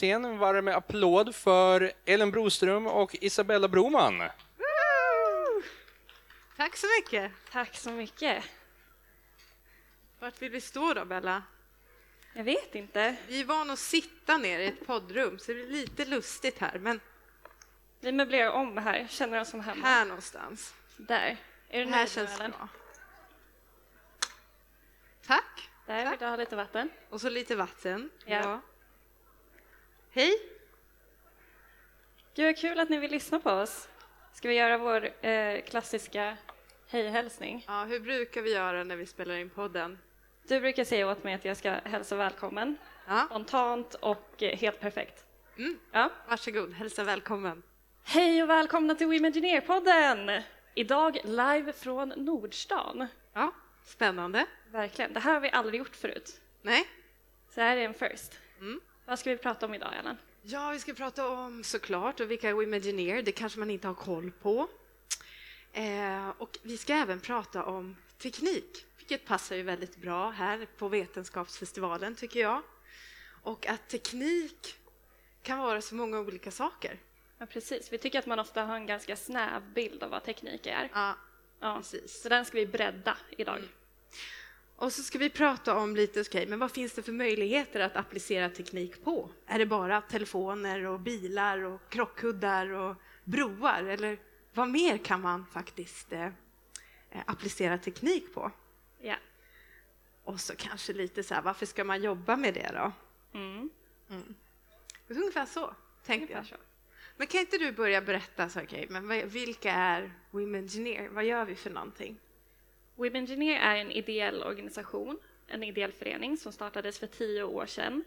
scen. En varm applåd för Ellen Broström och Isabella Broman. Tack så mycket. Tack så mycket. Vart vill vi stå då, Bella? Jag vet inte. Vi är vana att sitta ner i ett poddrum, så det blir lite lustigt här, men Vi möblerar om här, känner oss som hemma. här någonstans. Där. Är du Det här nöjd nu, känns Ellen? bra. Tack. Där, vill du ha lite vatten? Och så lite vatten. Ja. Hej. Gud, vad kul att ni vill lyssna på oss. Ska vi göra vår eh, klassiska hej-hälsning? Ja, hur brukar vi göra när vi spelar in podden? Du brukar säga åt mig att jag ska hälsa välkommen, Ja, spontant och eh, helt perfekt. Mm. Ja. varsågod. Hälsa välkommen. Hej och välkomna till Womengineer-podden! Idag live från Nordstan. Ja, spännande. Verkligen, det här har vi aldrig gjort förut. Nej? Så här är en first. Mm. Vad ska vi prata om idag, Ellen? Ja, vi ska prata om såklart och vilka är Womengineer, det kanske man inte har koll på. Eh, och vi ska även prata om teknik, vilket passar ju väldigt bra här på Vetenskapsfestivalen tycker jag. Och att teknik kan vara så många olika saker. Ja, precis. Vi tycker att man ofta har en ganska snäv bild av vad teknik är. Ja, Ja. precis. Så den ska vi bredda idag. Och så ska vi prata om lite, okej, men vad finns det för möjligheter att applicera teknik på? Är det bara telefoner och bilar och krockkuddar och broar? Eller vad mer kan man faktiskt eh, eh, applicera teknik på? Ja. Och så kanske lite så här, varför ska man jobba med det då? Mm. Ungefär så tänkte jag. Ungefär så. Men kan inte du börja berätta, så, okej, men vilka är Womengineer? Vad gör vi för någonting? Womengineer är en ideell organisation, en ideell förening som startades för tio år sedan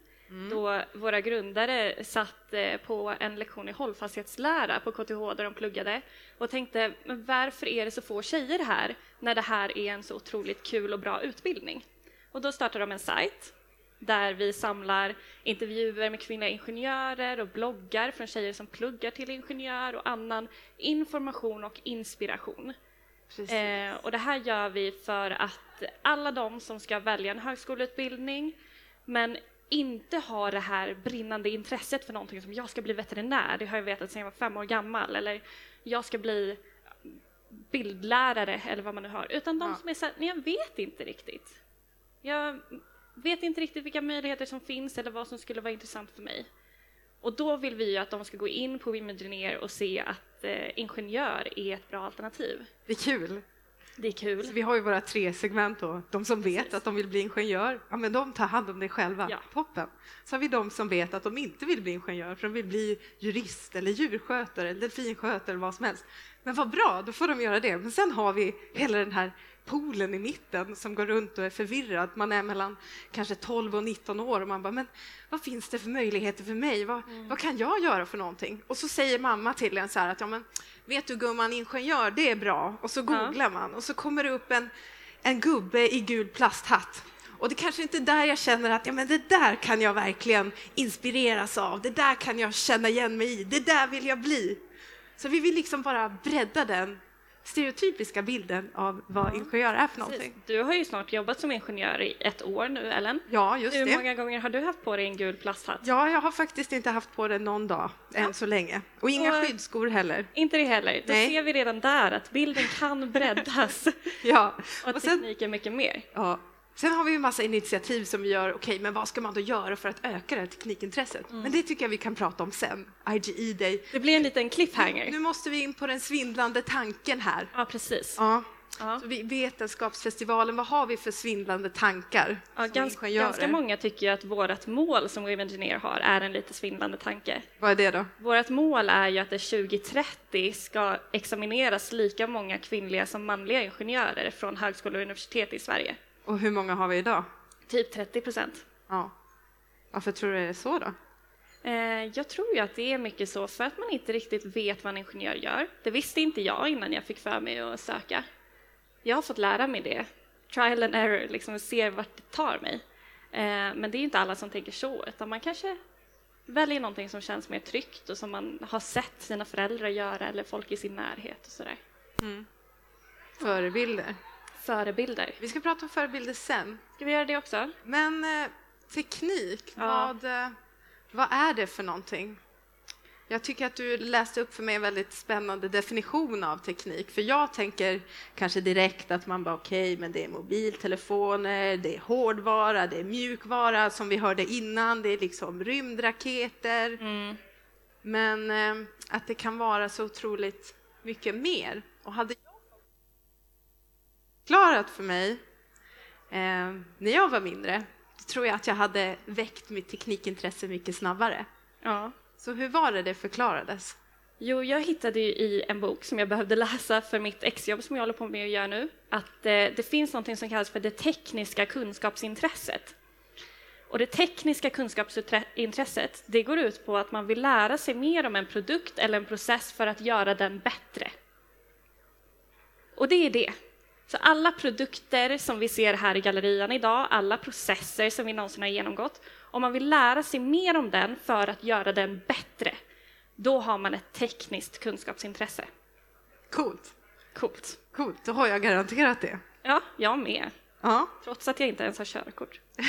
då våra grundare satt eh, på en lektion i hållfasthetslära på KTH där de pluggade och tänkte men varför är det så få tjejer här när det här är en så otroligt kul och bra utbildning? Och då startade de en sajt där vi samlar intervjuer med kvinnliga ingenjörer och bloggar från tjejer som pluggar till ingenjör och annan information och inspiration. Eh, och det här gör vi för att alla de som ska välja en högskoleutbildning men inte har det här brinnande intresset för någonting som jag ska bli veterinär, det har jag vetat sedan jag var fem år gammal, eller jag ska bli bildlärare eller vad man nu har, utan de Ja. som är så här, "Nej, jag vet inte riktigt. Jag vet inte riktigt vilka möjligheter som finns eller vad som skulle vara intressant för mig. Och då vill vi ju att de ska gå in på Womengineer och se att eh, ingenjör är ett bra alternativ. Det är kul. Det är kul. Så vi har ju våra tre segment då. De som vet Precis. att de vill bli ingenjör, ja men de tar hand om det själva. Ja. Toppen. Så har vi de som vet att de inte vill bli ingenjör, för de vill bli jurist eller djurskötare eller delfinskötare eller vad som helst. Men vad bra, då får de göra det. Men sen har vi hela den här poolen i mitten som går runt och är förvirrad. Man är mellan kanske 12 och 19 år och man bara, men vad finns det för möjligheter för mig? Vad, Mm. vad kan jag göra för någonting? Och så säger mamma till en så här att, ja men vet du gumman, ingenjör, det är bra. Och så googlar man och så kommer det upp en, en gubbe i gul plasthatt. Och det kanske inte är där jag känner att ja, men det där kan jag verkligen inspireras av, det där kan jag känna igen mig i, det där vill jag bli. Så vi vill liksom bara bredda den stereotypiska bilden av vad ingenjör är för någonting. Du har ju snart jobbat som ingenjör i ett år nu, Ellen. Ja, just Hur det. många gånger har du haft på dig en gul plasthatt? Ja, jag har faktiskt inte haft på det någon dag än så länge. Och inga Och- skyddsskor heller. Inte det heller. Då Nej. ser vi redan där att bilden kan breddas Ja. och Och teknik är mycket mer. ja. Sen har vi ju massa initiativ som vi gör. Okej, men vad ska man då göra för att öka det här teknikintresset? Men det tycker jag vi kan prata om sen. IGE Day. Det blir en liten cliffhanger. Nu måste vi in på den svindlande tanken här. Ja, precis. Ja. Ja. Vi, Vetenskapsfestivalen, vad har vi för svindlande tankar? Ja, som gans, ingenjörer? ganska många tycker att vårt mål som Women Engineer har är en lite svindlande tanke. Vad är det då? Vårt mål är ju att det 2030 ska examineras lika många kvinnliga som manliga ingenjörer från högskolor och universitet i Sverige. Och hur många har vi idag? Typ 30 procent. Ja. Varför tror du det är så då? Eh, jag tror ju att det är mycket så för att man inte riktigt vet vad en ingenjör gör. Det visste inte jag innan jag fick för mig att söka. Jag har fått lära mig det. Trial and error, liksom ser vart det tar mig. Eh, men det är inte alla som tänker så, utan man kanske väljer någonting som känns mer tryggt och som man har sett sina föräldrar göra eller folk i sin närhet och sådär. Förebilder. Förebilder. Vi ska prata om förebilder sen. Ska vi göra det också? Men eh, teknik, Ja. vad, eh, vad är det för någonting? Jag tycker att du läste upp för mig en väldigt spännande definition av teknik, för jag tänker kanske direkt att man bara okej, okay, men det är mobiltelefoner, det är hårdvara, det är mjukvara som vi hörde innan, det är liksom rymdraketer. Mm. Men eh, att det kan vara så otroligt mycket mer. Och hade förklarat för mig eh, när jag var mindre, då tror jag att jag hade väckt mitt teknikintresse mycket snabbare. Ja. Så hur var det det förklarades? Jo, jag hittade i en bok som jag behövde läsa för mitt exjobb som jag håller på med att göra nu, att eh, det finns något som kallas för det tekniska kunskapsintresset. Och det tekniska kunskapsintresset, det går ut på att man vill lära sig mer om en produkt eller en process för att göra den bättre. Och det är det. Så alla produkter som vi ser här i gallerian idag, alla processer som vi någonsin har genomgått, om man vill lära sig mer om den för att göra den bättre, då har man ett tekniskt kunskapsintresse. Coolt. Coolt. Coolt, då har jag garanterat det. Ja, jag med. Ja. Trots att jag inte ens har körkort.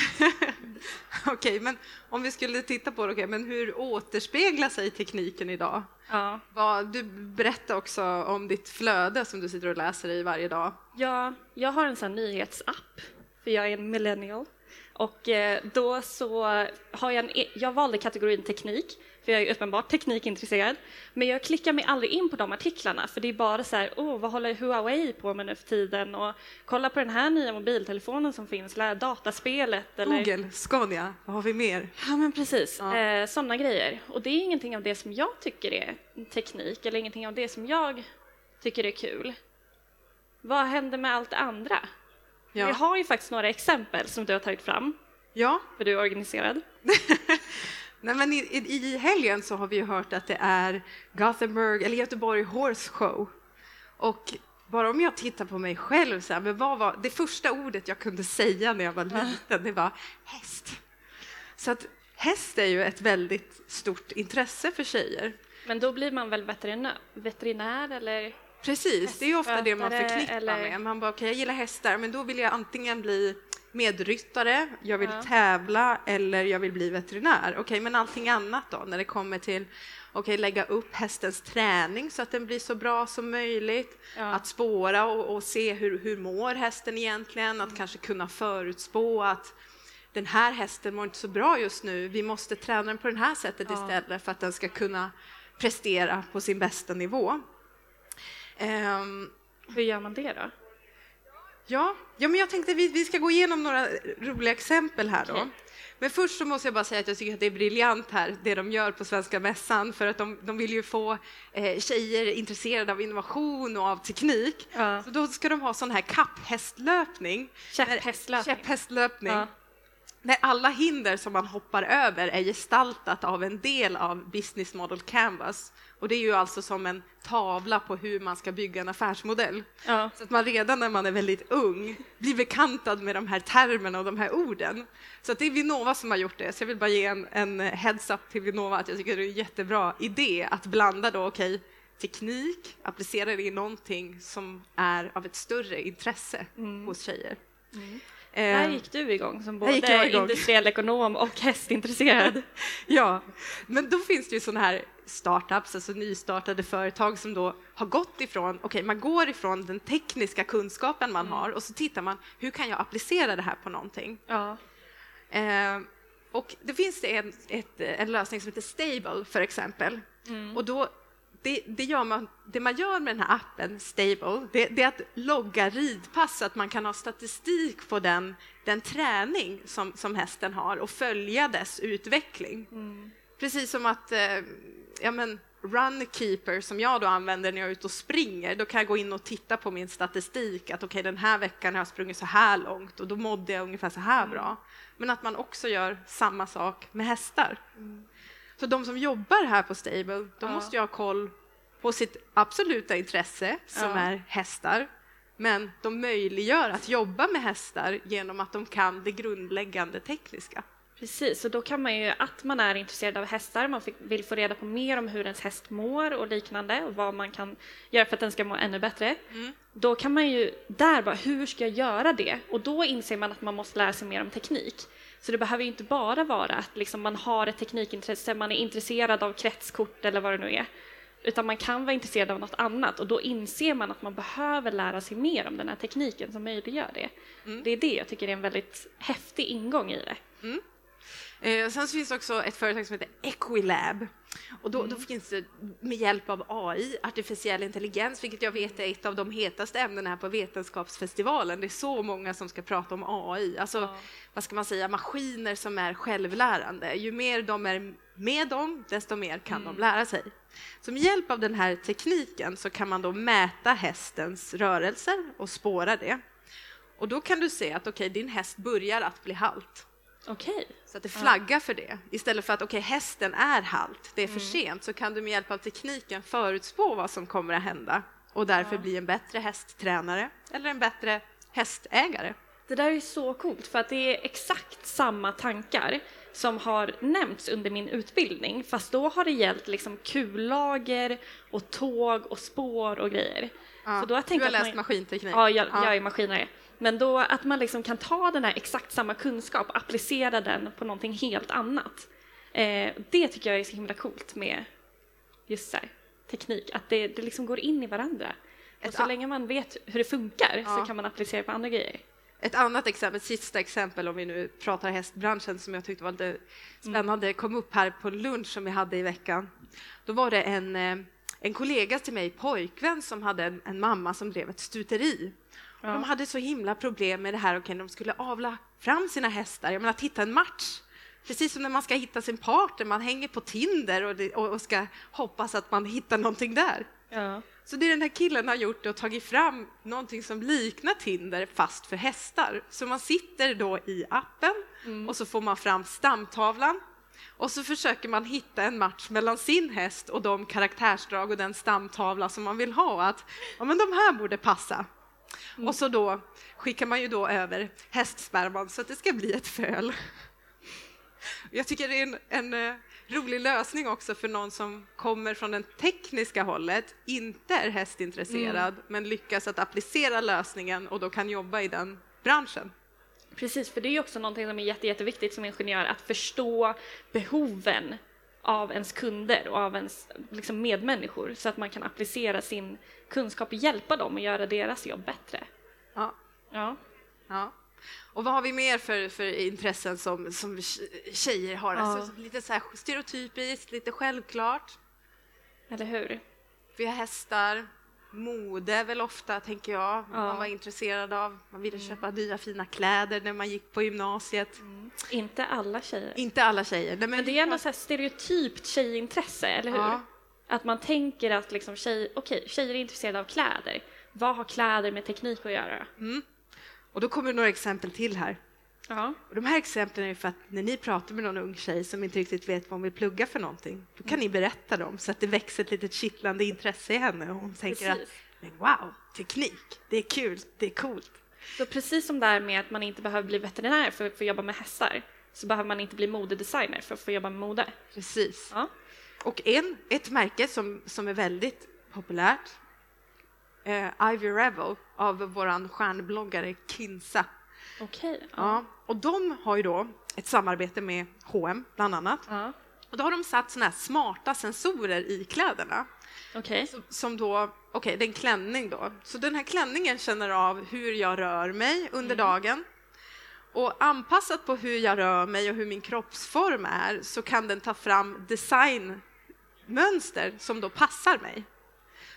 Okej, okay, men om vi skulle titta på det, okay, men hur återspeglar sig tekniken idag? Ja. Vad, du berättade också om ditt flöde som du sitter och läser i varje dag. Ja, jag har en sån nyhetsapp, för jag är en millennial. Och eh, då så har jag en, e-, jag valde kategorin teknik, för jag är uppenbart teknikintresserad. Men jag klickar mig aldrig in på de artiklarna, för det är bara så här, oh, vad håller Huawei på med nu för tiden? Och kolla på den här nya mobiltelefonen som finns, eller dataspelet. Eller... Google, Scania, vad har vi mer? Ja, men precis. Ja. Eh, sådana grejer. Och det är ingenting av det som jag tycker är teknik, eller ingenting av det som jag tycker är kul. Vad händer med allt det andra? Ja. Vi har ju faktiskt några exempel som du har tagit fram. Ja. För du är organiserad. Nej, men i, i, helgen så har vi ju hört att det är Gothenburg, eller Göteborg Horse Show. Och bara om jag tittar på mig själv, så här, men vad var det första ordet jag kunde säga när jag var liten, det var häst. Så att häst är ju ett väldigt stort intresse för tjejer. Men då blir man väl veterinär, veterinär eller? Precis, det är ofta det man förknippar eller... med. Man bara, okej, okay, jag gillar hästar, men då vill jag antingen bli medryttare, jag vill ja. tävla eller jag vill bli veterinär. Okej, okay, men allting annat då när det kommer till okay, lägga upp hästens träning så att den blir så bra som möjligt, ja. att spåra och, och, se hur, hur mår hästen egentligen, att mm. kanske kunna förutspå att den här hästen mår inte så bra just nu, vi måste träna den på det här sättet ja. istället för att den ska kunna prestera på sin bästa nivå. Um, hur gör man det då? Ja, ja men jag tänkte vi, vi ska gå igenom några roliga exempel här då. Okay. Men först så måste jag bara säga att jag tycker att det är briljant här, det de gör på Svenska Mässan, för att de, de vill ju få eh, tjejer intresserade av innovation och av teknik. Ja. Så då ska de ha sån här kapphästlöpning. Käpphästlöpning. Käpphästlöpning. Ja. När alla hinder som man hoppar över är gestaltat av en del av Business Model Canvas. Och det är ju alltså som en tavla på hur man ska bygga en affärsmodell. Ja. Så att man redan när man är väldigt ung blir bekantad med de här termerna och de här orden. Så att det är Vinnova som har gjort det. Så jag vill bara ge en, en heads-up till Vinnova att jag tycker det är en jättebra idé att blanda då, okej, okay, teknik, applicera det i någonting som är av ett större intresse mm. hos tjejer. Mm. Där gick du igång som både igång. industriell ekonom och hästintresserad. ja, men då finns det ju sådana här startups, alltså nystartade företag som då har gått ifrån, okej, okay, man går ifrån den tekniska kunskapen man mm. har och så tittar man, hur kan jag applicera det här på någonting? Ja. Eh, och det finns det en, ett, en lösning som heter Stable, för exempel. Mm. Och då det, det, gör man, det man gör med den här appen, Stable, det, det, är att logga ridpass så att man kan ha statistik på den, den träning som, som hästen har och följa dess utveckling. Mm. Precis som att eh, ja, men, Runkeeper som jag då använder när jag är ute och springer, då kan jag gå in och titta på min statistik att okej, okay, den här veckan har jag sprungit så här långt och då mådde jag ungefär så här bra. Mm. Men att man också gör samma sak med hästar. Mm. Så de som jobbar här på Stable, de måste ju ha koll på sitt absoluta intresse som är hästar. Men de möjliggör att jobba med hästar genom att de kan det grundläggande tekniska. Precis, och då kan man ju, att man är intresserad av hästar, man vill få reda på mer om hur ens häst mår och liknande och vad man kan göra för att den ska må ännu bättre. Mm. Då kan man ju där bara, hur ska jag göra det? Och då inser man att man måste lära sig mer om teknik. Så det behöver ju inte bara vara att liksom man har ett teknikintresse, man är intresserad av kretskort eller vad det nu är, utan man kan vara intresserad av något annat och då inser man att man behöver lära sig mer om den här tekniken som möjliggör det. Mm. Det är det jag tycker är en väldigt häftig ingång i det. Mm. Eh, sen finns det också ett företag som heter Equilab. Och då, mm. då, finns det med hjälp av AI, artificiell intelligens, vilket jag vet är ett av de hetaste ämnena här på Vetenskapsfestivalen. Det är så många som ska prata om AI, alltså ja. vad ska man säga, maskiner som är självlärande. Ju mer de är med dem, desto mer kan mm. de lära sig. Så med hjälp av den här tekniken så kan man då mäta hästens rörelser och spåra det. Och då kan du se att okay, din häst börjar att bli halt. Okay. Så att det flaggar för det. Istället för att okay, hästen är halt, det är för mm. sent, så kan du med hjälp av tekniken förutspå vad som kommer att hända och därför ja. bli en bättre hästtränare eller en bättre hästägare. Det där är så coolt för att det är exakt samma tankar som har nämnts under min utbildning fast då har det gällt liksom kullager och tåg och spår och grejer. Ja, så då har du har läst man, maskinteknik? Ja, jag, ja. jag är maskinare. Men då att man liksom kan ta den här exakt samma kunskap och applicera den på någonting helt annat. Eh, det tycker jag är så himla coolt med just så här, teknik, att det, det liksom går in i varandra. Ett och så länge man vet hur det funkar ja. så kan man applicera på andra grejer. Ett annat exempel, sista exempel om vi nu pratar hästbranschen som jag tyckte var lite spännande, mm. kom upp här på lunch som vi hade i veckan. Då var det en, eh, en kollega till mig, pojkvän, som hade en, en mamma som drev ett stuteri. Ja. De hade så himla problem med det här, okay, de skulle avla fram sina hästar, jag menar att hitta en match. Precis som när man ska hitta sin partner, man hänger på Tinder och, det, och, ska hoppas att man hittar någonting där. Ja. Så det den här killen har gjort är att tagit fram någonting som liknar Tinder fast för hästar. Så man sitter då i appen mm. och så får man fram stamtavlan och så försöker man hitta en match mellan sin häst och de karaktärsdrag och den stamtavla som man vill ha. Att ja, men de här borde passa. Mm. Och så då skickar man ju då över hästsperman så att det ska bli ett föl. Jag tycker det är en, en eh, rolig lösning också för någon som kommer från det tekniska hållet, inte är hästintresserad, mm. men lyckas att applicera lösningen och då kan jobba i den branschen. Precis, för det är också någonting som är jätte, jätteviktigt som ingenjör, att förstå behoven av ens kunder och av ens liksom, medmänniskor så att man kan applicera sin kunskap och hjälpa dem och göra deras jobb bättre. Ja. ja. ja. Och vad har vi mer för, för intressen som, som tjejer har? Ja. Alltså, lite så här stereotypiskt, lite självklart. Eller hur? Vi har hästar, mode väl ofta, tänker jag, ja. man var intresserad av. Man ville mm. köpa nya fina kläder när man gick på gymnasiet. Mm. Inte alla tjejer. Inte alla tjejer. Nej, men, men, det är ändå så stereotypt tjejintresse, eller hur? Ja. Att man tänker att liksom tjej, okay, tjejer är intresserade av kläder. Vad har kläder med teknik att göra? Mm. Och då kommer några exempel till här. Ja. Och de här exemplen är för att när ni pratar med någon ung tjej som inte riktigt vet vad hon vill plugga för någonting, då kan ni berätta dem så att det växer ett litet kittlande intresse i henne och hon tänker att men wow, teknik, det är kul, det är coolt. Så precis som det här med att man inte behöver bli veterinär för att få jobba med hästar, så behöver man inte bli modedesigner för att få jobba med mode. Precis. Ja. Och en, ett märke som, som är väldigt populärt, eh, Ivy Revel av vår stjärnbloggare Kinsa. Okej. Okay. Ja. Och de har ju då ett samarbete med H&M bland annat. Ja. Och då har de satt såna här smarta sensorer i kläderna. Okay. Som då, okej, okay, det är en klänning då. Så den här klänningen känner av hur jag rör mig under mm. dagen. Och anpassat på hur jag rör mig och hur min kroppsform är så kan den ta fram designmönster som då passar mig.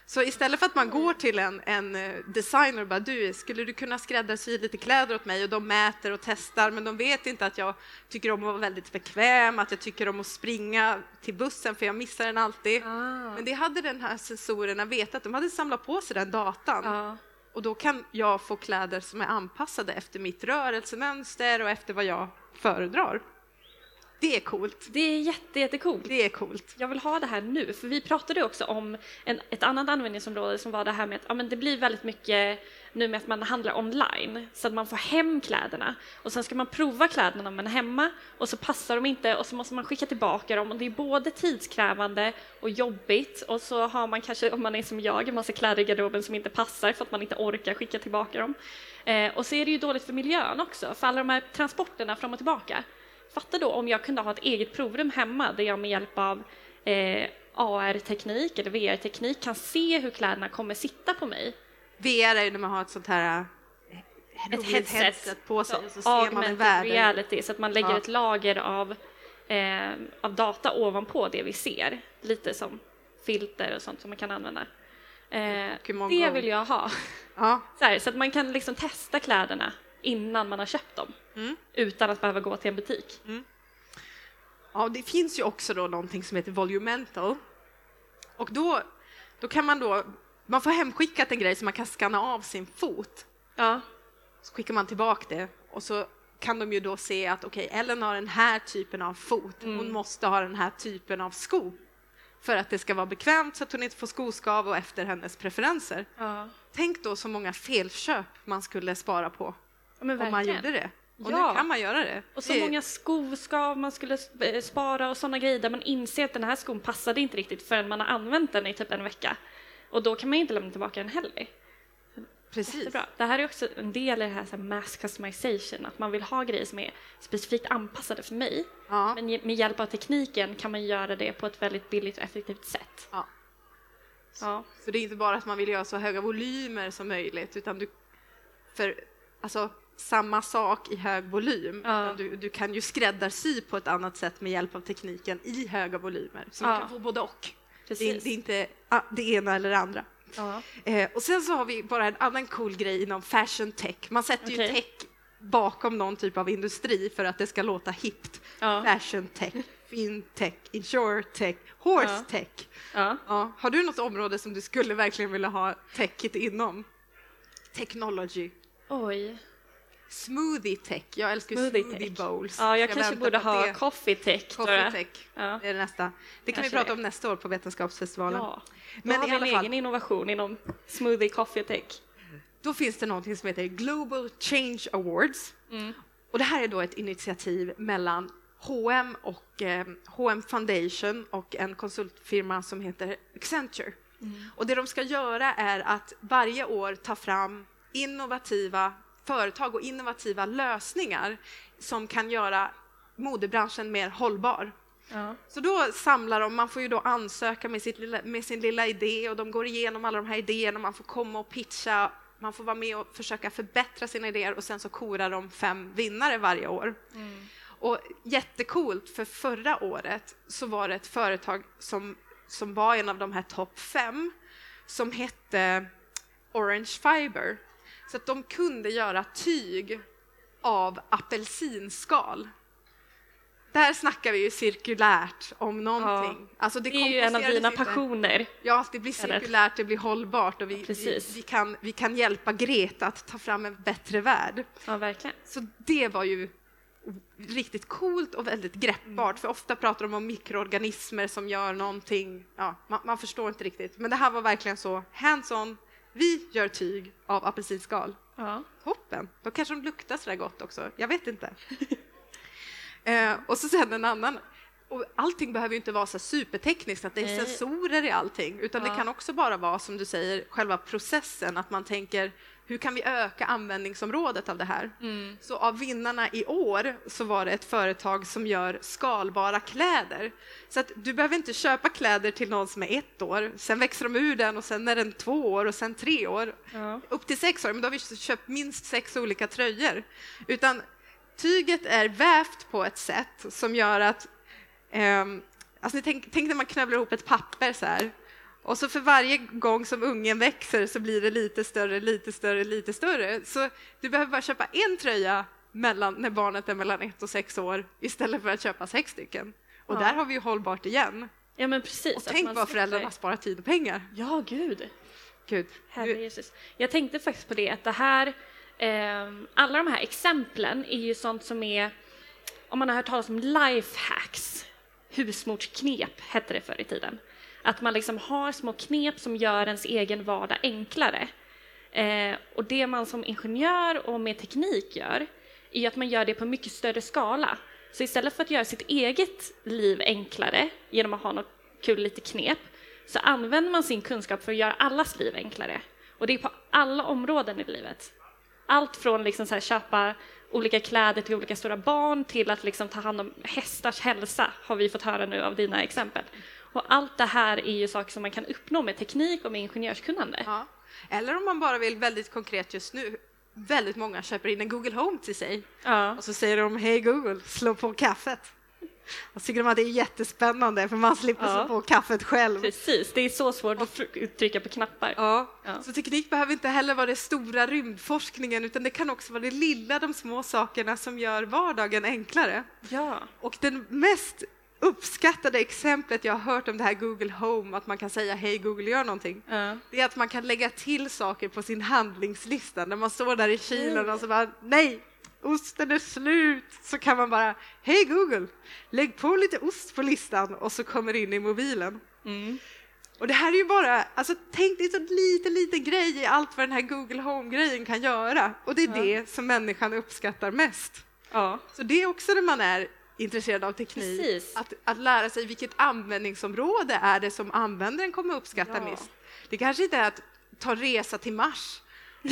Så istället för att man går till en, en eh, designer och bara du, skulle du kunna skräddarsy lite kläder åt mig och de mäter och testar men de vet inte att jag tycker om att vara väldigt bekväm, att jag tycker om att springa till bussen för jag missar den alltid. Ah. Men det hade den här sensorerna vetat, de hade samlat på sig den datan. Ah. Och då kan jag få kläder som är anpassade efter mitt rörelsemönster och efter vad jag föredrar. Det är coolt. Det är jätte, jättecoolt. Det är coolt. Jag vill ha det här nu, för vi pratade också om en, ett annat användningsområde som var det här med att ja, men det blir väldigt mycket nu med att man handlar online så att man får hem kläderna och sen ska man prova kläderna när man är hemma och så passar de inte och så måste man skicka tillbaka dem och det är både tidskrävande och jobbigt och så har man kanske, om man är som jag, en massa kläder i garderoben som inte passar för att man inte orkar skicka tillbaka dem. Eh, och så är det ju dåligt för miljön också, för alla de här transporterna fram och tillbaka fatta då om jag kunde ha ett eget provrum hemma där jag med hjälp av eh, AR-teknik eller VR-teknik kan se hur kläderna kommer sitta på mig. VR är ju när man har ett sånt här eh, Ett roligt headset, på sig så ser man en augmented värld. reality, så att man lägger Ja. ett lager av, eh, av data ovanpå det vi ser. Lite som filter och sånt som man kan använda. Eh, det vill jag ha. Ja, Så, här, så att man kan liksom testa kläderna innan man har köpt dem. Mm. Utan att behöva gå till en butik. Ja, det finns ju också då någonting som heter Volumental. Och då, då kan man då, man får hemskickat en grej som man kan skanna av sin fot. Ja, Så skickar man tillbaka det och så kan de ju då se att okej, Ellen har den här typen av fot. Hon måste ha den här typen av sko för att det ska vara bekvämt så att hon inte får skoskav och efter hennes preferenser. ja. Tänk då så många felköp man skulle spara på men om man gjorde det. Och Ja. nu kan man göra det. Och så Det- många skoskav man skulle eh, spara och sådana grejer där man inser att den här skon passade inte riktigt förrän man har använt den i typ en vecka. Och då kan man inte lämna tillbaka den heller. Precis. Jättebra. Det här är också en del i det här, så här mass customization, att man vill ha grejer som är specifikt anpassade för mig. Ja. Men med hjälp av tekniken kan man göra det på ett väldigt billigt och effektivt sätt. Ja. Ja, Så det är inte bara att man vill göra så höga volymer som möjligt utan du, för alltså samma sak i hög volym. Ja. Du, du kan ju skräddarsy på ett annat sätt med hjälp av tekniken i höga volymer. Så man Ja. kan få både och. Det det är inte det ena eller det andra. Ja. Eh, och sen så har vi bara en annan cool grej inom fashion tech. Man sätter ju Okej. tech bakom någon typ av industri för att det ska låta hippt. Ja. Fashion tech, fintech, insurtech, horse tech. Ja. Har du något område som du skulle verkligen vilja ha techet inom? Technology. Oj. Smoothie tech. Jag älskar Smoothie smoothie, bowls. Ja, jag Så kanske borde ha det- coffee tech. Coffee jag. tech. Ja. Det är det nästa. Det kan vi Kanske prata det. om nästa år på Vetenskapsfestivalen. Ja. Då Men har i vi alla en fall- egen innovation inom smoothie coffee tech. Då finns det någonting som heter Global Change Awards. Mm. Och det här är då ett initiativ mellan H&M och eh, H&M Foundation och en konsultfirma som heter Accenture. Och det de ska göra är att varje år ta fram innovativa företag och innovativa lösningar som kan göra modebranschen mer hållbar. Ja. Så då samlar de, man får ju då ansöka med, sitt lilla, med sin lilla idé och de går igenom alla de här idéerna, man får komma och pitcha, man får vara med och försöka förbättra sina idéer och sen så korar de fem vinnare varje år. Och jättecoolt, för förra året så var det ett företag som, som var en av de här topp fem som hette Orange Fiber. Så att de kunde göra tyg av apelsinskal. Där snackar vi ju cirkulärt om någonting. Alltså Det är ju en av dina inte. passioner. Ja, det blir cirkulärt, det blir hållbart och vi, vi, vi, kan, vi kan hjälpa Greta att ta fram en bättre värld. Ja, verkligen. Så det var ju riktigt coolt och väldigt greppbart, för ofta pratar de om mikroorganismer som gör någonting, ja, man, man förstår inte riktigt. Men det här var verkligen så hands-on, vi gör tyg av apelsinskal. Ja. Toppen! Då kanske de luktar sådär gott också, jag vet inte. eh, och så sen en annan, och allting behöver ju inte vara så supertekniskt, att det är sensorer i allting, utan Ja. det kan också bara vara som du säger, själva processen, att man tänker hur kan vi öka användningsområdet av det här? Mm. Så av vinnarna i år så var det ett företag som gör skalbara kläder. Så att du behöver inte köpa kläder till någon som är ett år, sen växer de ur den och sen är den två år och sen tre år. Ja. Upp till sex år, men då har vi köpt minst sex olika tröjor. Utan tyget är vävt på ett sätt som gör att ehm, alltså tänk, tänk när man knövlar ihop ett papper så här. Och så för varje gång som ungen växer så blir det lite större, lite större, lite större. Så du behöver bara köpa en tröja mellan, när barnet är mellan ett och sex år istället för att köpa sex stycken. Och Ja. där har vi ju hållbart igen. ja, men precis. Och tänk vad föräldrarna sparar tid och pengar. Ja, gud. Gud. Herre Jesus. Jag tänkte faktiskt på det att det här, ehm, alla de här exemplen är ju sånt som är, om man har hört talas om lifehacks, husmorsknep hette det förr i tiden. Att man liksom har små knep som gör ens egen vardag enklare. Eh, och det man som ingenjör och med teknik gör, är att man gör det på mycket större skala. Så istället för att göra sitt eget liv enklare genom att ha något kul lite knep, så använder man sin kunskap för att göra allas liv enklare. Och det är på alla områden i livet. Allt från liksom så här köpa olika kläder till olika stora barn till att liksom ta hand om hästars hälsa har vi fått höra nu av dina exempel. Och allt det här är ju saker som man kan uppnå med teknik och med ingenjörskunnande. Ja. Eller om man bara vill väldigt konkret just nu. Väldigt många köper in en Google Home till sig Ja. och så säger de hej Google, slå på kaffet. Och så tycker de att det är jättespännande för man slipper Ja. slå på kaffet själv. Precis, det är så svårt att trycka på knappar. Ja. Ja. Så teknik behöver inte heller vara den stora rymdforskningen utan det kan också vara det lilla, de små sakerna som gör vardagen enklare. Ja. Och den mest uppskattade exemplet jag har hört om det här Google Home, att man kan säga hej Google gör någonting, Ja. det är att man kan lägga till saker på sin handlingslista. När man står där i kylen och så bara nej, osten är slut, så kan man bara hej Google, lägg på lite ost på listan och så kommer det in i mobilen. Mm. Och det här är ju bara, alltså tänk det är så liten, liten grej i allt vad den här Google Home-grejen kan göra. Och det är Ja. det som människan uppskattar mest. ja. Så det är också när man är intresserad av teknik, Precis. att, att lära sig vilket användningsområde är det som användaren kommer uppskatta Ja. mest. Det kanske inte är att ta resa till Mars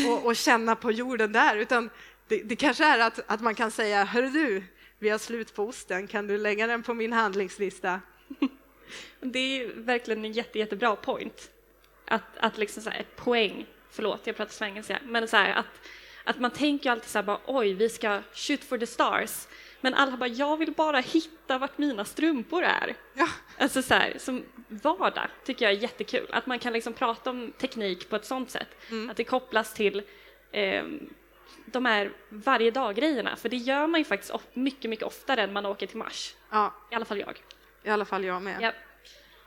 och, och känna på jorden där, utan det, det kanske är att, att man kan säga, hörru du, vi har slut på osten, kan du lägga den på min handlingslista? Det är ju verkligen en jätte, jättebra point. Att, att liksom så här, poäng, förlåt jag pratar svengelska, men så här, att, att man tänker alltid så här bara oj, vi ska shoot for the stars. Men alla bara, jag vill bara hitta vart mina strumpor är. Ja, Alltså så här, som vardag tycker jag är jättekul. Att man kan liksom prata om teknik på ett sånt sätt. Att det kopplas till ehm, de här varje dag-grejerna. För det gör man ju faktiskt mycket, mycket oftare än man åker till Mars. ja, I alla fall jag. i alla fall jag med. Ja.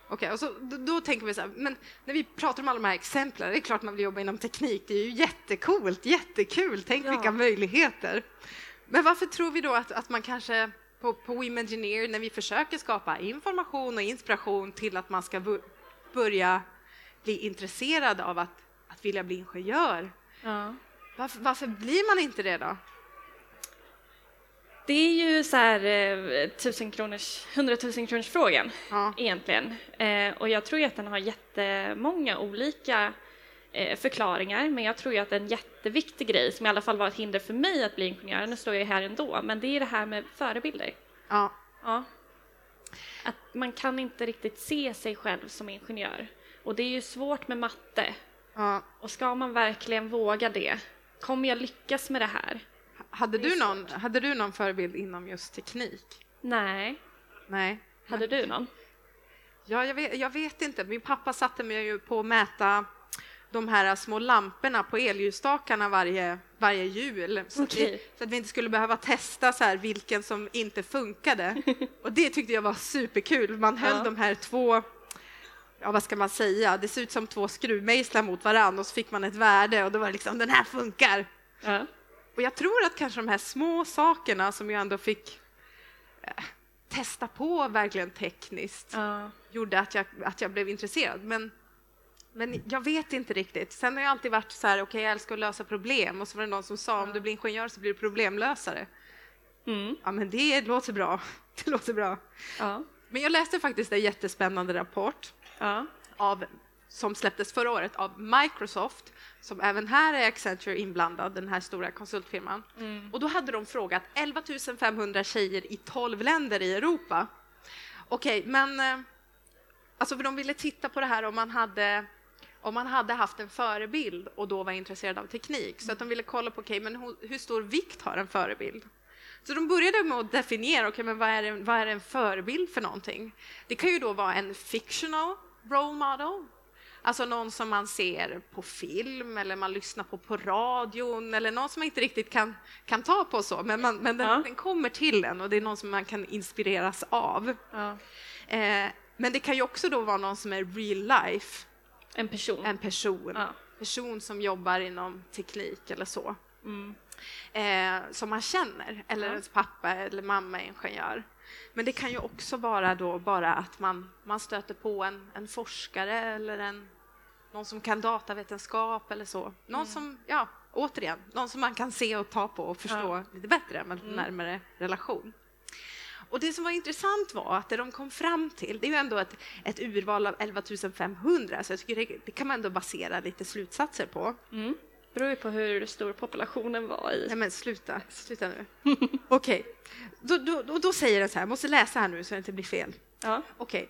Okej, och så, då, då tänker vi så här, men när vi pratar om alla de här exemplen, det är klart man vill jobba inom teknik, det är ju jättecoolt, jättekul, tänk Ja. vilka möjligheter. Men varför tror vi då att, att man kanske på, på Womengineer, när vi försöker skapa information och inspiration till att man ska bu- börja bli intresserad av att, att vilja bli ingenjör, Ja. varför, varför blir man inte det då? Det är ju så här eh, tusen kronors, hundratusen kronors frågan Ja. egentligen. Eh, och jag tror att den har jättemånga olika förklaringar, men jag tror ju att en jätteviktig grej, som i alla fall var ett hinder för mig att bli ingenjör, nu står jag här ändå, men det är det här med förebilder. Ja, Ja. Att man kan inte riktigt se sig själv som ingenjör. Och det är ju svårt med matte. ja. Och ska man verkligen våga det? Kommer jag lyckas med det här? Hade, Det du någon, hade du någon förebild inom just teknik? Nej. Nej. Hade du någon? Ja, jag vet, jag vet inte. Min pappa satte mig ju på att mäta de här små lamporna på elljusstakarna varje, varje jul. Så, att vi, så att vi inte skulle behöva testa så här vilken som inte funkade. Och det tyckte jag var superkul. Man höll Ja. de här två, ja vad ska man säga, det ser ut som två skruvmejslar mot varandra och så fick man ett värde och då var det liksom den här funkar. Ja. Och jag tror att kanske de här små sakerna som jag ändå fick eh, testa på verkligen tekniskt Ja. gjorde att jag, att jag blev intresserad. Men, men jag vet inte riktigt. Sen har jag alltid varit så här, okej jag älskar att lösa problem och så var det någon som sa om du blir ingenjör så blir du problemlösare. Mm. Ja men det låter bra. Det låter bra. Ja. Men jag läste faktiskt en jättespännande rapport Ja. av, som släpptes förra året av Microsoft, som även här är Accenture inblandad, den här stora konsultfirman. Mm. Och då hade de frågat 11 500 tjejer i 12 länder i Europa. Okej, men eh, alltså för de ville titta på det här om man hade om man hade haft en förebild och då var intresserad av teknik. Så att de ville kolla på, okej, men hur, stor vikt har en förebild? Så de började med att definiera, okej, men vad är, en, vad är en förebild för någonting? Det kan ju då vara en fictional role model, alltså någon som man ser på film eller man lyssnar på på radion eller någon som man inte riktigt kan, kan ta på så, men, man, men den, Ja. den kommer till en och det är någon som man kan inspireras av. ja. Eh, men det kan ju också då vara någon som är real life, En person. en person, Ja. person som jobbar inom teknik eller så, Mm. eh, som man känner, eller Ja. ens pappa eller mamma är ingenjör. Men det kan ju också vara då bara att man, man stöter på en, en forskare eller en, någon som kan datavetenskap eller så. Någon som, ja, återigen, någon som man kan se och ta på och förstå lite bättre med en närmare relation. Och det som var intressant var att det de kom fram till, det är ju ändå ett, ett urval av 11 500, så jag tycker det, det kan man ändå basera lite slutsatser på. Mm. beror ju på hur stor populationen var i... Nej men sluta, sluta nu. Okej, då, då, då, då säger den så här, jag måste läsa här nu så det inte blir fel. Ja. Okej,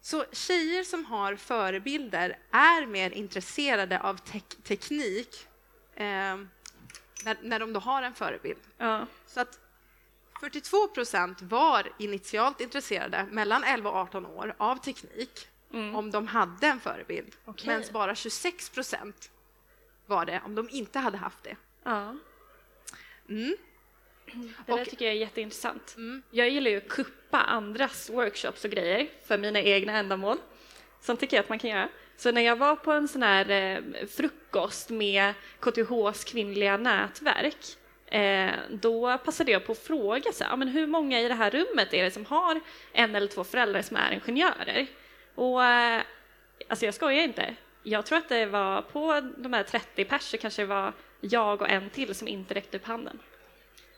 så tjejer som har förebilder är mer intresserade av tek- teknik eh, när, när de då har en förebild. ja. Så att 42 procent var initialt intresserade mellan 11 och 18 år av teknik om de hade en förebild. Okej. Medan bara 26 procent var det om de inte hade haft det. ja. Mm. Det där Och- tycker jag är jätteintressant. Mm. Jag gillar ju att kuppa andras workshops och grejer för mina egna ändamål. Sånt tycker jag att man kan göra. Så när jag var på en sån här eh, frukost med KTHs kvinnliga nätverk eh, då passade jag på att fråga så här, men hur många i det här rummet är det som har en eller två föräldrar som är ingenjörer? Och eh, alltså jag skojar inte. Jag tror att det var på de här 30 pers så kanske det var jag och en till som inte räckte upp handen.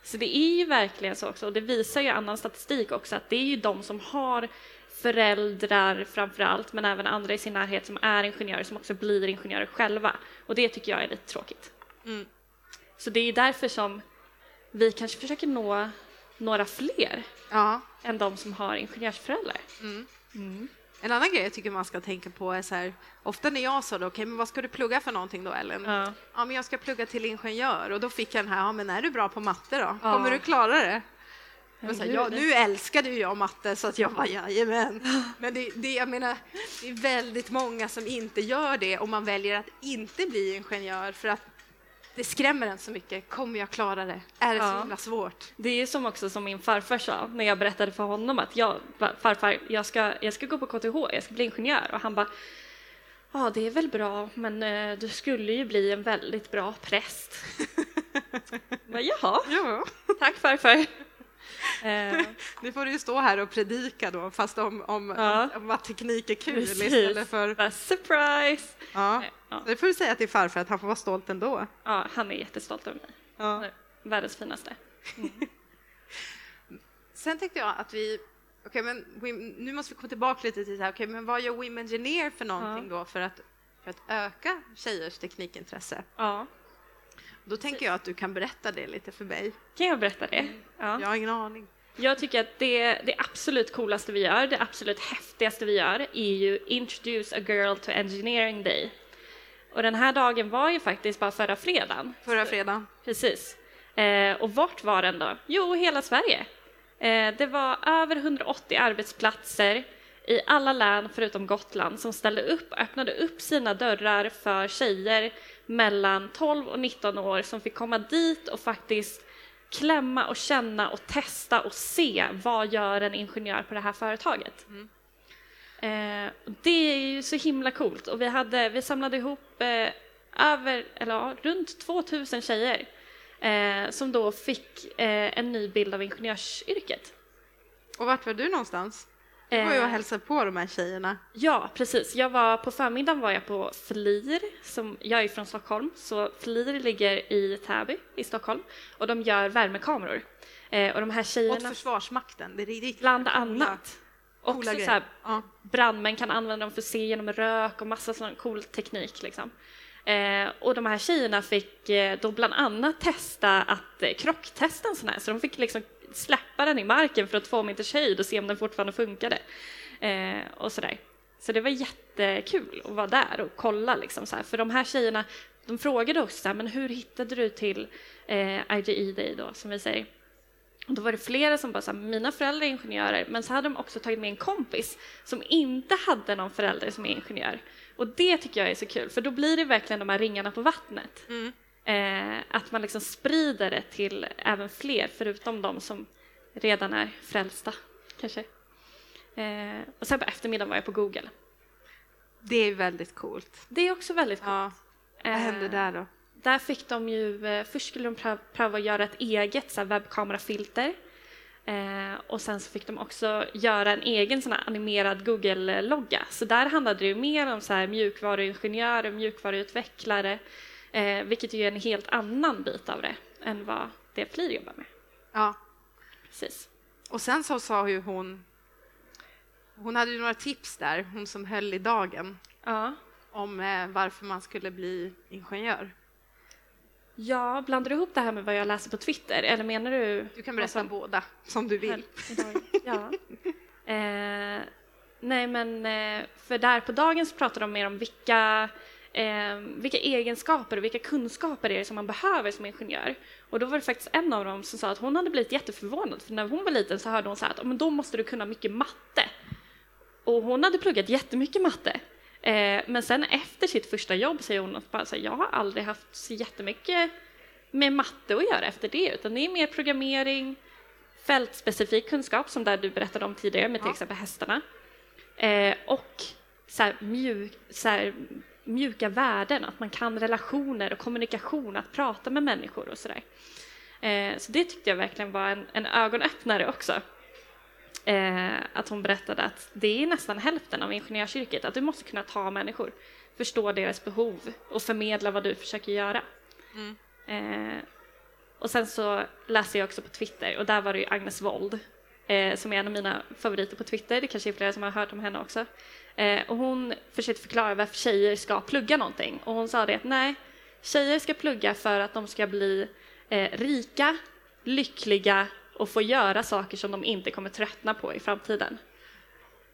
Så det är ju verkligen så också, och det visar ju annan statistik också, att det är ju de som har föräldrar framför allt, men även andra i sin närhet som är ingenjörer, som också blir ingenjörer själva. Och det tycker jag är lite tråkigt. Mm. Så det är därför som vi kanske försöker nå några fler Ja. än de som har ingenjörsföräldrar. En annan grej jag tycker man ska tänka på är så här, ofta när jag sa då, okej, men vad ska du plugga för någonting då Ellen? Ja. Ja, men jag ska plugga till ingenjör och då fick jag den här, ja men är du bra på matte då? Ja. Kommer du klara det? Jag sa, ja, nu älskade ju jag matte så att jag bara jajamän. Men det, det, jag menar, det är väldigt många som inte gör det och man väljer att inte bli ingenjör för att det skrämmer en så mycket. Kommer jag klara det? Är det så Ja. himla svårt? Det är ju som också som min farfar sa när jag berättade för honom att jag, "Va- farfar, jag ska, jag ska gå på KTH, jag ska bli ingenjör. Och han bara, ja det är väl bra, men eh, du skulle ju bli en väldigt bra präst. Jag bara, Jaha, Ja. tack farfar. Eh, Nu får du ju stå här och predika då, fast om, om, Ja. om att teknik är kul Precis. istället för... surprise! Ja. Ja. Det får du säga till farfar att han får vara stolt ändå. Ja, han är jättestolt över mig. Ja. Världens finaste. Sen tänkte jag att vi... Okej, men nu måste vi komma tillbaka lite till det här. Okej, men vad gör Women Engineer för någonting då för att, för att öka tjejers teknikintresse? Ja, Då tänker jag att du kan berätta det lite för mig. kan jag berätta det? Ja. Jag har ingen aning. Jag tycker att det, det absolut coolaste vi gör, det absolut häftigaste vi gör är ju Introduce a Girl to Engineering Day. Och den här dagen var ju faktiskt bara förra fredagen. Förra fredagen. Precis. Eh, och vart var den då? Jo, hela Sverige. Eh, det var över 180 arbetsplatser i alla län förutom Gotland som ställde upp och öppnade upp sina dörrar för tjejer mellan 12 och 19 år som fick komma dit och faktiskt klämma och känna och testa och se vad gör en ingenjör på det här företaget. Eh, det är ju så himla coolt och vi, hade, vi samlade ihop eh, över, eller ja, runt 2000 tjejer eh, som då fick eh, en ny bild av ingenjörsyrket. Och vart var du någonstans? Du var ju och Eh, hälsade på de här tjejerna. Ja, precis. Jag var, på förmiddagen var jag på FLIR, som, jag är från Stockholm, så FLIR ligger i Täby i Stockholm och de gör värmekameror. Eh, och de här Åt tjejerna, Försvarsmakten. Det är riktigt bland annat, coola också så här, Ja. brandmän kan använda dem för att se genom rök och massa sån cool teknik liksom. Eh, och de här tjejerna fick eh, då bland annat testa att eh, krocktesta en sån här, så de fick liksom släppa den i marken för att två meters höjd och se om den fortfarande funkade. Eh, och sådär. Så det var jättekul att vara där och kolla liksom så här. För de här tjejerna, de frågade oss så här, men hur hittade du till eh, IGE Day då, som vi säger? Och då var det flera som bara sa, mina föräldrar är ingenjörer, men så hade de också tagit med en kompis som inte hade någon förälder som är ingenjör. Och det tycker jag är så kul, för då blir det verkligen de här ringarna på vattnet. Mm. Eh, att man liksom sprider det till även fler, förutom de som redan är frälsta, kanske. Eh, och sen på eftermiddagen var jag på Google. Det är väldigt coolt. Det är också väldigt coolt. Ja. Vad Eh, hände där då? Där fick de ju, eh, först skulle de pröva, pröva att göra ett eget så här, webbkamerafilter. Eh, och sen så fick de också göra en egen sån animerad Google-logga. Så där handlade det ju mer om så här, mjukvaruingenjörer, mjukvaruutvecklare, eh, vilket ju är en helt annan bit av det än vad det FLIR jobbar med. Ja. Precis. Och sen så sa ju hon... Hon hade ju några tips där, hon som höll i dagen, Ja, om eh, varför man skulle bli ingenjör. Ja, blandar du ihop det här med vad jag läser på Twitter eller menar du? Du kan berätta båda, som du vill. Ja. Eh, nej, men eh, för där på dagen så pratar de mer om vilka, eh, vilka egenskaper och vilka kunskaper det är som man behöver som ingenjör. Och då var det faktiskt en av dem som sa att hon hade blivit jätteförvånad för när hon var liten så hörde hon så här att men då måste du kunna mycket matte. Och hon hade pluggat jättemycket matte. Eh, men sen efter sitt första jobb säger hon att bara så här, jag har aldrig haft så jättemycket med matte att göra efter det, utan det är mer programmering, fältspecifik kunskap som där du berättade om tidigare med till Ja. exempel hästarna. Eh, och så här, mjuk, så här, mjuka värden, att man kan relationer och kommunikation, att prata med människor och sådär. Eh, så det tyckte jag verkligen var en, en ögonöppnare också. Eh, att hon berättade att det är nästan hälften av ingenjörsyrket, att du måste kunna ta människor, förstå deras behov och förmedla vad du försöker göra. Eh, och sen så läste jag också på Twitter och där var det ju Agnes Wold eh, som är en av mina favoriter på Twitter. Det kanske är flera som har hört om henne också. Eh, och hon försökte förklara varför tjejer ska plugga någonting och hon sa det att nej, tjejer ska plugga för att de ska bli eh, rika, lyckliga och få göra saker som de inte kommer tröttna på i framtiden.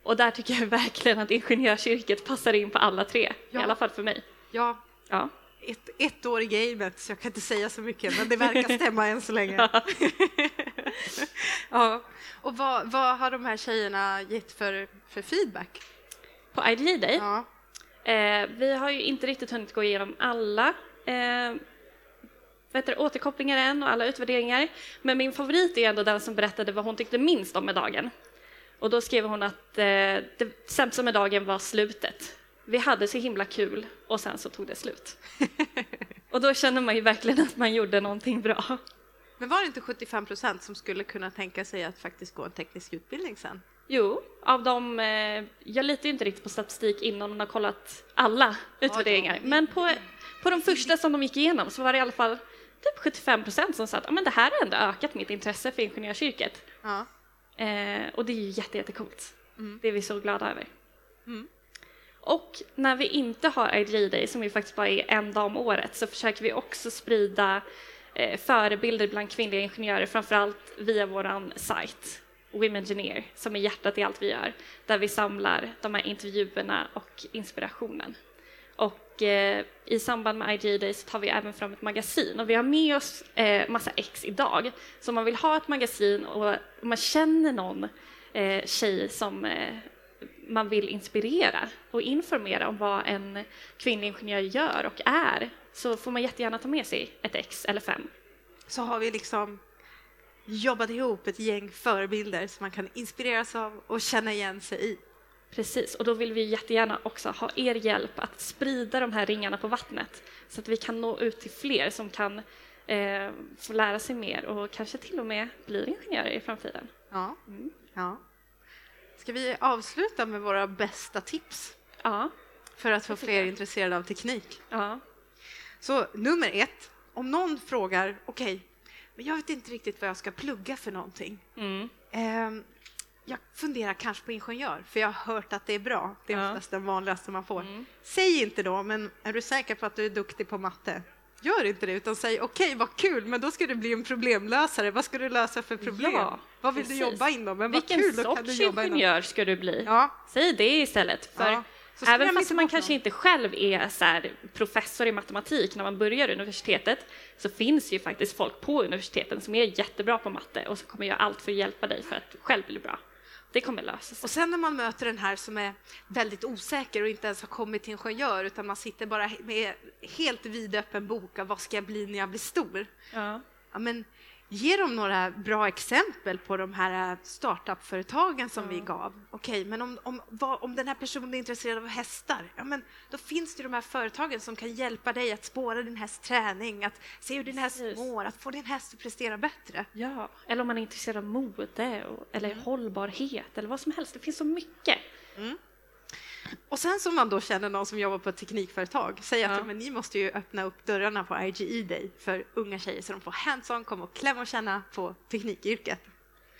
Och där tycker jag verkligen att ingenjörsyrket passar in på alla tre, Ja. i alla fall för mig. Ja, Ja. ett, ett år i gamet, så jag kan inte säga så mycket, men det verkar stämma än så länge. ja. Och vad, vad har de här tjejerna gett för, för feedback? På IDG Day Ja. Eh, vi har ju inte riktigt hunnit gå igenom alla eh, det, återkopplingar än och alla utvärderingar. Men min favorit är ändå den som berättade vad hon tyckte minst om med dagen. Och då skrev hon att eh, det sämsta med dagen var slutet. Vi hade så himla kul och sen så tog det slut. och då känner man ju verkligen att man gjorde någonting bra. Men var det inte 75 procent som skulle kunna tänka sig att faktiskt gå en teknisk utbildning sen? Jo, av dem, eh, jag litar ju inte riktigt på statistik innan man har kollat alla utvärderingar, men på, på de första som de gick igenom så var det i alla fall typ 75 procent som sa att "Ja, men det här har ändå ökat mitt intresse för ingenjörsyrket. Ja. Eh, och det är ju jätte, jättecoolt. Mm. Det är vi så glada över. Mm. Och när vi inte har IDG Day, som ju faktiskt bara är en dag om året, så försöker vi också sprida eh, förebilder bland kvinnliga ingenjörer, framförallt via vår sajt Women Engineer, som är hjärtat i allt vi gör, där vi samlar de här intervjuerna och inspirationen. Och eh, i samband med IGA Day så tar vi även fram ett magasin och vi har med oss eh, massa ex idag. Så om man vill ha ett magasin och om man känner någon eh, tjej som eh, man vill inspirera och informera om vad en kvinnlig ingenjör gör och är så får man jättegärna ta med sig ett ex eller fem. Så har vi liksom jobbat ihop ett gäng förebilder som man kan inspireras av och känna igen sig i. Precis, och då vill vi jättegärna också ha er hjälp att sprida de här ringarna på vattnet så att vi kan nå ut till fler som kan eh, få lära sig mer och kanske till och med bli ingenjörer i framtiden. Ja. Mm. ja. Ska vi avsluta med våra bästa tips Ja, för att få fler intresserade av teknik? ja, Så nummer ett, om någon frågar, okej, men jag vet inte riktigt vad jag ska plugga för någonting. mm. Ehm, jag funderar kanske på ingenjör, för jag har hört att det är bra. Det är Ja. oftast den vanligaste man får. Mm. Säg inte då, men är du säker på att du är duktig på matte? Gör inte det, utan säg okej, vad kul, men då ska du bli en problemlösare. Vad ska du lösa för problem? Ja, vad vill precis. du jobba inom? Men vad Vilken kul, då kan du sorts ingenjör ska du bli? Ja, Säg det istället. För Ja, även fast man kanske inte själv är så professor i matematik när man börjar universitetet så finns ju faktiskt folk på universiteten som är jättebra på matte och som kommer göra allt för att hjälpa dig för att själv bli bra. Det kommer lösa sig. Och sen när man möter den här som är väldigt osäker och inte ens har kommit till ingenjör utan man sitter bara med helt vidöppen bok av vad ska jag bli när jag blir stor? Ja. Ja, men ge dem några bra exempel på de här startup-företagen som vi gav. Okej, men om, om, vad, om den här personen är intresserad av hästar, ja, men då finns det de här företagen som kan hjälpa dig att spåra din hästs träning, att se hur din häst mår, att få din häst att prestera bättre. ja. Eller om man är intresserad av mode och, eller Mm. hållbarhet eller vad som helst. Det finns så mycket. Och sen som man då känner någon som jobbar på ett teknikföretag, säg att Ja. ja. men ni måste ju öppna upp dörrarna på IGE Day för unga tjejer så de får hands-on, komma och klämma och känna på teknikyrket.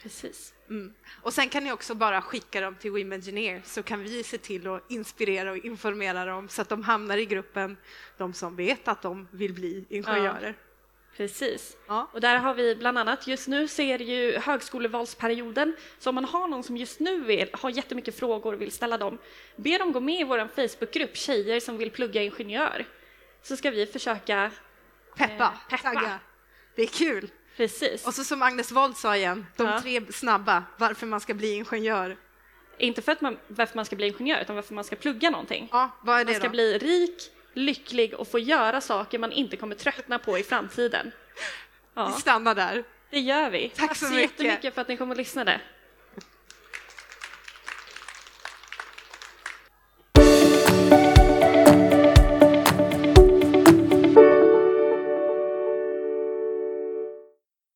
Precis. Mm. Och sen kan ni också bara skicka dem till Women Engineer så kan vi se till att inspirera och informera dem så att de hamnar i gruppen de som vet att de vill bli ingenjörer. Precis. Ja. Och där har vi bland annat, just nu det ju högskolevalsperioden, så om man har någon som just nu vill, har jättemycket frågor och vill ställa dem, be dem gå med i vår Facebookgrupp Tjejer som vill plugga ingenjör. Så ska vi försöka, Peppa, Eh, peppa. tagga. Det är kul. precis, Och så som Agnes Wold sa igen, de Ja. tre snabba, varför man ska bli ingenjör. inte för att man, varför man ska bli ingenjör utan varför man ska plugga någonting. Ja, vad är Man det ska då? bli rik, lycklig och få göra saker man inte kommer tröttna på i framtiden. Vi Ja, stannar där. det gör vi. Tack så så mycket. jättemycket för att ni kom och lyssnade.